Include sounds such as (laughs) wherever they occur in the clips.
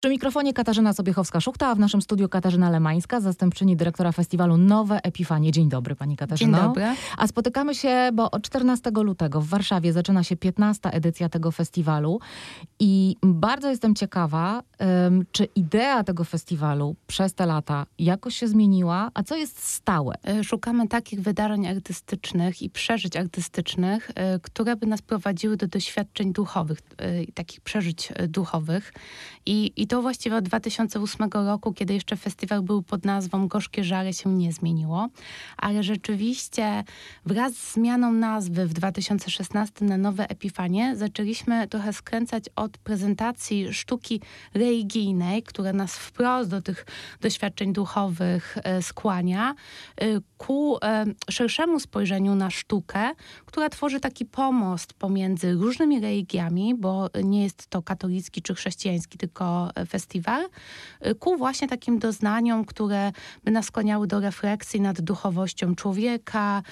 Przy mikrofonie Katarzyna Sobiechowska-Szuchta, a w naszym studiu Katarzyna Lemańska, zastępczyni dyrektora festiwalu Nowe Epifanie. Dzień dobry Pani Katarzyno. Dzień dobry. A spotykamy się, bo od 14 lutego w Warszawie zaczyna się 15. edycja tego festiwalu i bardzo jestem ciekawa, um, czy idea tego festiwalu przez te lata jakoś się zmieniła, a co jest stałe? E, szukamy takich wydarzeń artystycznych i przeżyć artystycznych, e, które by nas prowadziły do doświadczeń duchowych, e, takich przeżyć duchowych. I, I to właściwie od 2008 roku, kiedy jeszcze festiwal był pod nazwą Gorzkie Żary, się nie zmieniło. Ale rzeczywiście wraz z zmianą nazwy w 2016 na Nowe Epifanie zaczęliśmy trochę skręcać od prezentacji sztuki religijnej, która nas wprost do tych doświadczeń duchowych e, skłania, e, ku e, szerszemu spojrzeniu na sztukę, która tworzy taki pomost pomiędzy różnymi religiami, bo nie jest to katolicki czy chrześcijański, tylko festiwal, y, ku właśnie takim doznaniom, które by nas skłaniały do refleksji nad duchowością człowieka,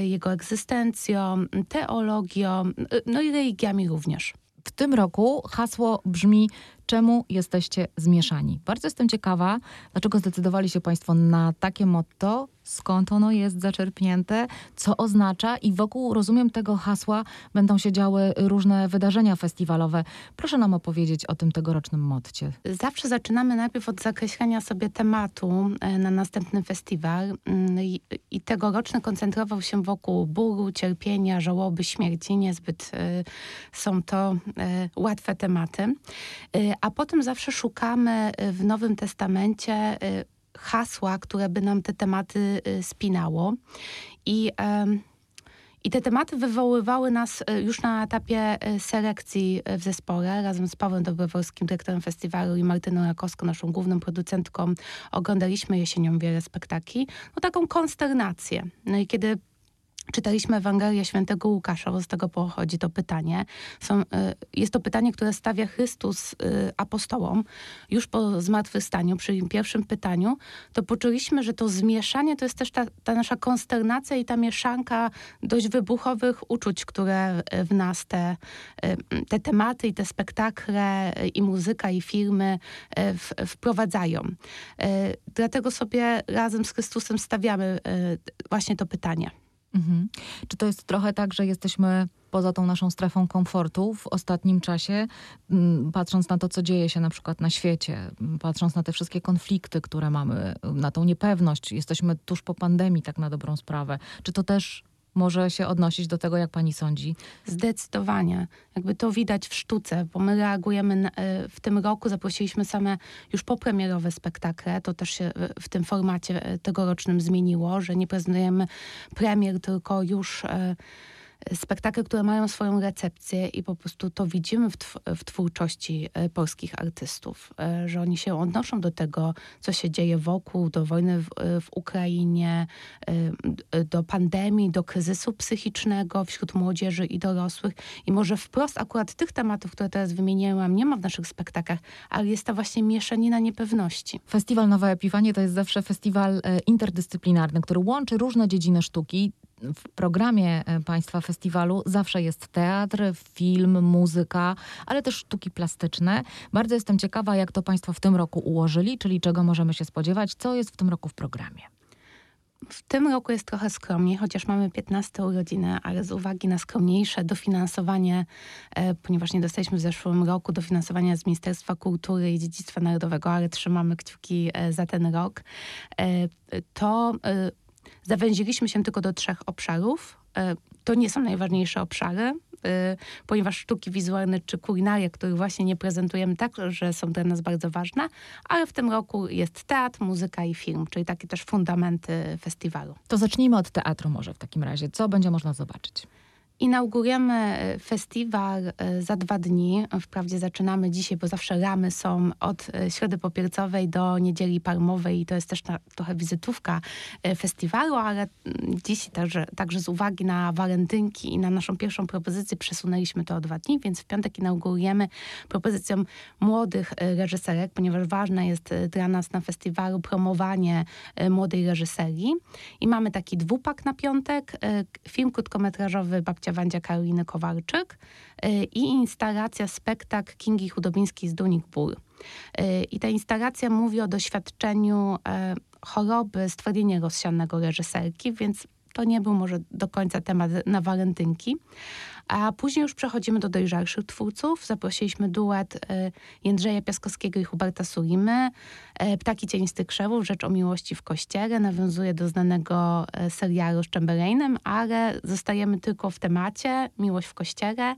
y, jego egzystencją, teologią, y, no i religiami również. W tym roku hasło brzmi czemu jesteście zmieszani. Bardzo jestem ciekawa, dlaczego zdecydowali się Państwo na takie motto, skąd ono jest zaczerpnięte, co oznacza i wokół, rozumiem, tego hasła będą się działy różne wydarzenia festiwalowe. Proszę nam opowiedzieć o tym tegorocznym motcie. Zawsze zaczynamy najpierw od zakreślenia sobie tematu e, na następny festiwal mm, i, tegoroczny koncentrował się wokół bólu, cierpienia, żałoby, śmierci. Niezbyt y, są to y, łatwe tematy. A potem zawsze szukamy w Nowym Testamencie hasła, które by nam te tematy y, spinało. I, i te tematy wywoływały nas już na etapie selekcji w zespole. Razem z Pawłem Dobrowolskim, dyrektorem festiwalu i Martyną Rakowską, naszą główną producentką, oglądaliśmy jesienią wiele spektakli. No taką konsternację. No i kiedy Czytaliśmy Ewangelię Świętego Łukasza, bo z tego pochodzi to pytanie. Są, y, jest to pytanie, które stawia Chrystus y, apostołom już po zmartwychwstaniu, przy pierwszym pytaniu, to poczuliśmy, że to zmieszanie to jest też ta, ta nasza konsternacja i ta mieszanka dość wybuchowych uczuć, które w nas te, te tematy i te spektakle i muzyka i filmy w, wprowadzają. Dlatego sobie razem z Chrystusem stawiamy właśnie to pytanie. Mhm. Czy to jest trochę tak, że jesteśmy poza tą naszą strefą komfortu w ostatnim czasie, patrząc na to, co dzieje się na przykład na świecie, patrząc na te wszystkie konflikty, które mamy, na tą niepewność, jesteśmy tuż po pandemii, tak na dobrą sprawę. Czy to też może się odnosić do tego, jak pani sądzi? Zdecydowanie. Jakby to widać w sztuce, bo my reagujemy e, w tym roku, zaprosiliśmy same już popremierowe spektakle. To też się w tym formacie e, tegorocznym zmieniło, że nie prezentujemy premier, tylko już e, spektakle, które mają swoją recepcję i po prostu to widzimy w, tw w twórczości e, polskich artystów, e, że oni się odnoszą do tego, co się dzieje wokół, do wojny w, e, w Ukrainie, do pandemii, do kryzysu psychicznego wśród młodzieży i dorosłych. I może wprost akurat tych tematów, które teraz wymieniłam, nie ma w naszych spektaklach, ale jest ta właśnie mieszanina niepewności. Festiwal Nowe Epiwanie to jest zawsze festiwal interdyscyplinarny, który łączy różne dziedziny sztuki w programie e, Państwa festiwalu zawsze jest teatr, film, muzyka, ale też sztuki plastyczne. Bardzo jestem ciekawa, jak to Państwo w tym roku ułożyli, czyli czego możemy się spodziewać, co jest w tym roku w programie. W tym roku jest trochę skromniej, chociaż mamy 15 urodziny, ale z uwagi na skromniejsze dofinansowanie, e, ponieważ nie dostaliśmy w zeszłym roku dofinansowania z Ministerstwa Kultury i Dziedzictwa Narodowego, ale trzymamy kciuki e, za ten rok, to Zawęziliśmy się tylko do trzech obszarów. E, to nie są najważniejsze obszary, e, ponieważ sztuki wizualne czy kulinaria, których właśnie nie prezentujemy tak, że są dla nas bardzo ważne, ale w tym roku jest teatr, muzyka i film, czyli takie też fundamenty festiwalu. To zacznijmy od teatru może w takim razie. Co będzie można zobaczyć? Inaugurujemy e, festiwal e, za dwa dni. Wprawdzie zaczynamy dzisiaj, bo zawsze ramy są od e, Środy Popiercowej do Niedzieli Palmowej i to jest też trochę wizytówka festiwalu, ale mm, dzisiaj także, także z uwagi na walentynki i na naszą pierwszą propozycję przesunęliśmy to o dwa dni, więc w piątek inaugurujemy propozycją młodych reżyserek, ponieważ ważne jest dla nas na festiwalu promowanie młodej reżyserii. I mamy taki dwupak na piątek, film krótkometrażowy Babcia Babcia Wandzia Karoliny Kowalczyk y, i instalacja spektakl Kingi Chudobińskiej z Dunik Ból. Y, I ta instalacja mówi o doświadczeniu e, choroby stwardnienia rozsianego reżyserki, więc to nie był może do końca temat na walentynki. A później już przechodzimy do dojrzalszych twórców. Zaprosiliśmy duet y, Jędrzeja Piaskowskiego i Huberta Surimy. Y, Ptaki Cienisty Krzewów, Rzecz o miłości w kościele. Nawiązuje do znanego y, serialu z Chamberlainem, ale zostajemy tylko w temacie miłość w kościele.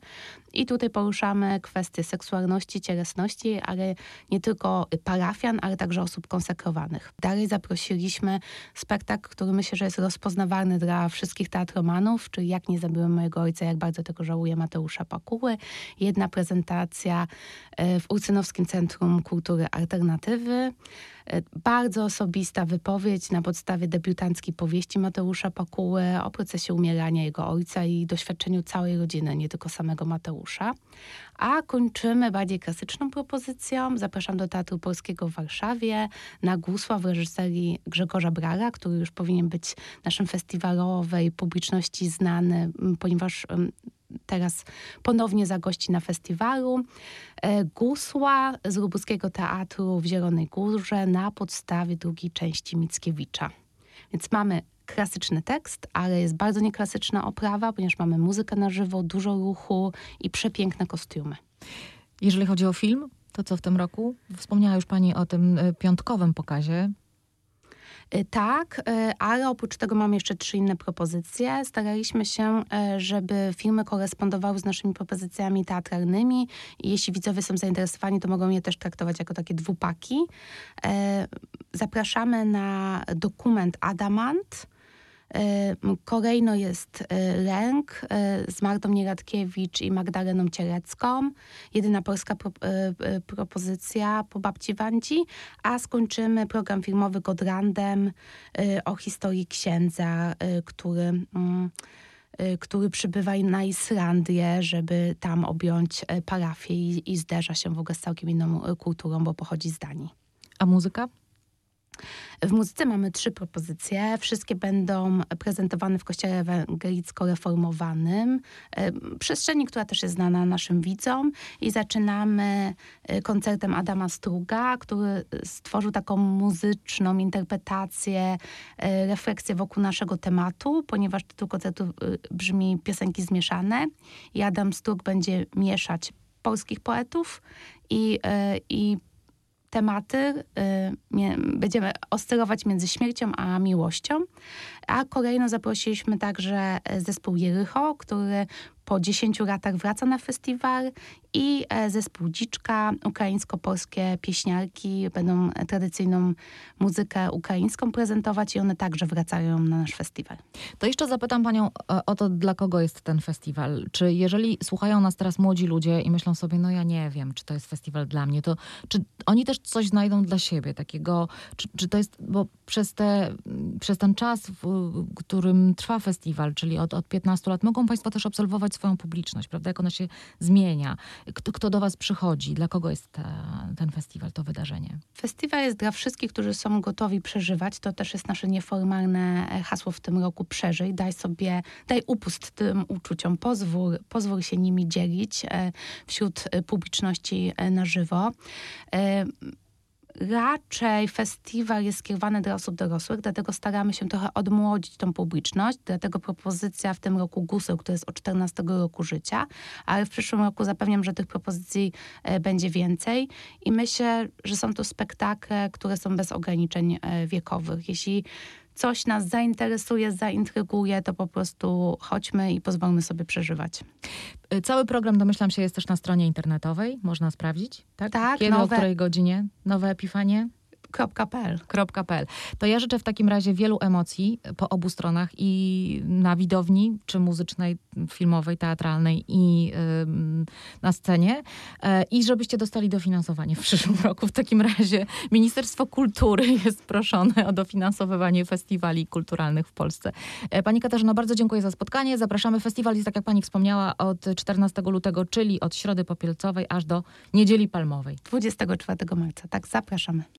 I tutaj poruszamy kwestie seksualności, cielesności, ale nie tylko parafian, ale także osób konsekrowanych. Dalej zaprosiliśmy spektakl, który myślę, że jest rozpoznawalny dla wszystkich teatromanów, czyli Jak nie zabiłem mojego ojca, jak bardzo tego żałuję Mateusza Pakuły. Jedna prezentacja e, w Urcynowskim Centrum Kultury Alternatywy. E, Bardzo osobista wypowiedź na podstawie debiutanckiej powieści Mateusza Pakuły o procesie umierania jego ojca i doświadczeniu całej rodziny, nie tylko samego Mateusza. A kończymy bardziej klasyczną propozycją. Zapraszam do Teatru Polskiego w Warszawie na Gusła w reżyserii Grzegorza Brara, który już powinien być naszym festiwalowej publiczności znany, ponieważ teraz ponownie zagości na festiwalu. E, Gusła z Lubuskiego Teatru w Zielonej Górze na podstawie drugiej części Mickiewicza. Więc mamy klasyczny tekst, ale jest bardzo nieklasyczna oprawa, ponieważ mamy muzykę na żywo, dużo ruchu i przepiękne kostiumy. Jeżeli chodzi o film, to co w tym roku? Wspomniała już pani o tym y, piątkowym pokazie. Y, Tak, y, ale oprócz tego mamy jeszcze trzy inne propozycje. Staraliśmy się, y, żeby filmy korespondowały z naszymi propozycjami teatralnymi jeśli widzowie są zainteresowani, to mogą je też traktować jako takie dwupaki. Zapraszamy na dokument Adamant. Kolejno jest y, Lęk y, z Martą Nieradkiewicz i Magdaleną Cielecką. Jedyna polska pro, y, propozycja po babci Wandzi. A skończymy program filmowy Godrandem o historii księdza, który... mm, który przybywa na Islandię, żeby tam objąć parafię i, i zderza się w ogóle z całkiem inną kulturą, bo pochodzi z Danii. A muzyka? W muzyce mamy trzy propozycje. Wszystkie będą prezentowane w kościele ewangelicko-reformowanym, przestrzeni, która też jest znana naszym widzom. I zaczynamy e, koncertem Adama Struga, który stworzył taką muzyczną interpretację, e, refleksję wokół naszego tematu, ponieważ tytuł koncertu e, brzmi Piosenki zmieszane. I Adam Strug będzie mieszać polskich poetów i, i tematy y, będziemy oscylować między śmiercią a miłością. A kolejno zaprosiliśmy także e, zespół Jericho, który po 10 latach wraca na festiwal i e, zespół Dziczka, ukraińsko-polskie pieśniarki będą tradycyjną muzykę ukraińską prezentować i one także wracają na nasz festiwal. To jeszcze zapytam panią e, o to, dla kogo jest ten festiwal. Czy jeżeli słuchają nas teraz młodzi ludzie i myślą sobie, no ja nie wiem, czy to jest festiwal dla mnie, to czy oni też coś znajdą dla siebie takiego, czy, czy to jest, bo przez, te, przez ten czas, w którym trwa festiwal, czyli od, od 15 lat, mogą państwo też obserwować swoją publiczność, prawda, jak ona się zmienia, kto, kto do was przychodzi, dla kogo jest ta, ten festiwal, to wydarzenie. Festiwal jest dla wszystkich, którzy są gotowi przeżywać. To też jest nasze nieformalne e, hasło w tym roku. Przeżyj, daj sobie, daj upust tym uczuciom, pozwól, pozwól się nimi dzielić e, wśród e, publiczności na żywo. Raczej festiwal jest skierowany dla osób dorosłych, dlatego staramy się trochę odmłodzić tą publiczność. Dlatego propozycja w tym roku Guseł, który jest od 14 roku życia, ale w przyszłym roku zapewniam, że tych propozycji e, będzie więcej. I myślę, że są to spektakle, które są bez ograniczeń e, wiekowych. Jeśli coś nas zainteresuje, zaintryguje, to po prostu chodźmy i pozwólmy sobie przeżywać. Y, Cały program, domyślam się, jest też na stronie internetowej. Można sprawdzić, tak? Tak, Kiedy, o nowe- której godzinie? Nowe Epifanie? .pl. .pl. To ja życzę w takim razie wielu emocji po obu stronach i na widowni, czy muzycznej, filmowej, teatralnej i na scenie e, i żebyście dostali dofinansowanie w przyszłym (laughs) roku. W takim razie Ministerstwo Kultury (laughs) jest proszone o dofinansowywanie festiwali kulturalnych w Polsce. E, Pani Katarzyno, bardzo dziękuję za spotkanie. Zapraszamy. Festiwal jest, tak jak pani wspomniała, od 14 lutego, czyli od Środy Popielcowej aż do Niedzieli Palmowej. 24 marca. Tak, zapraszamy.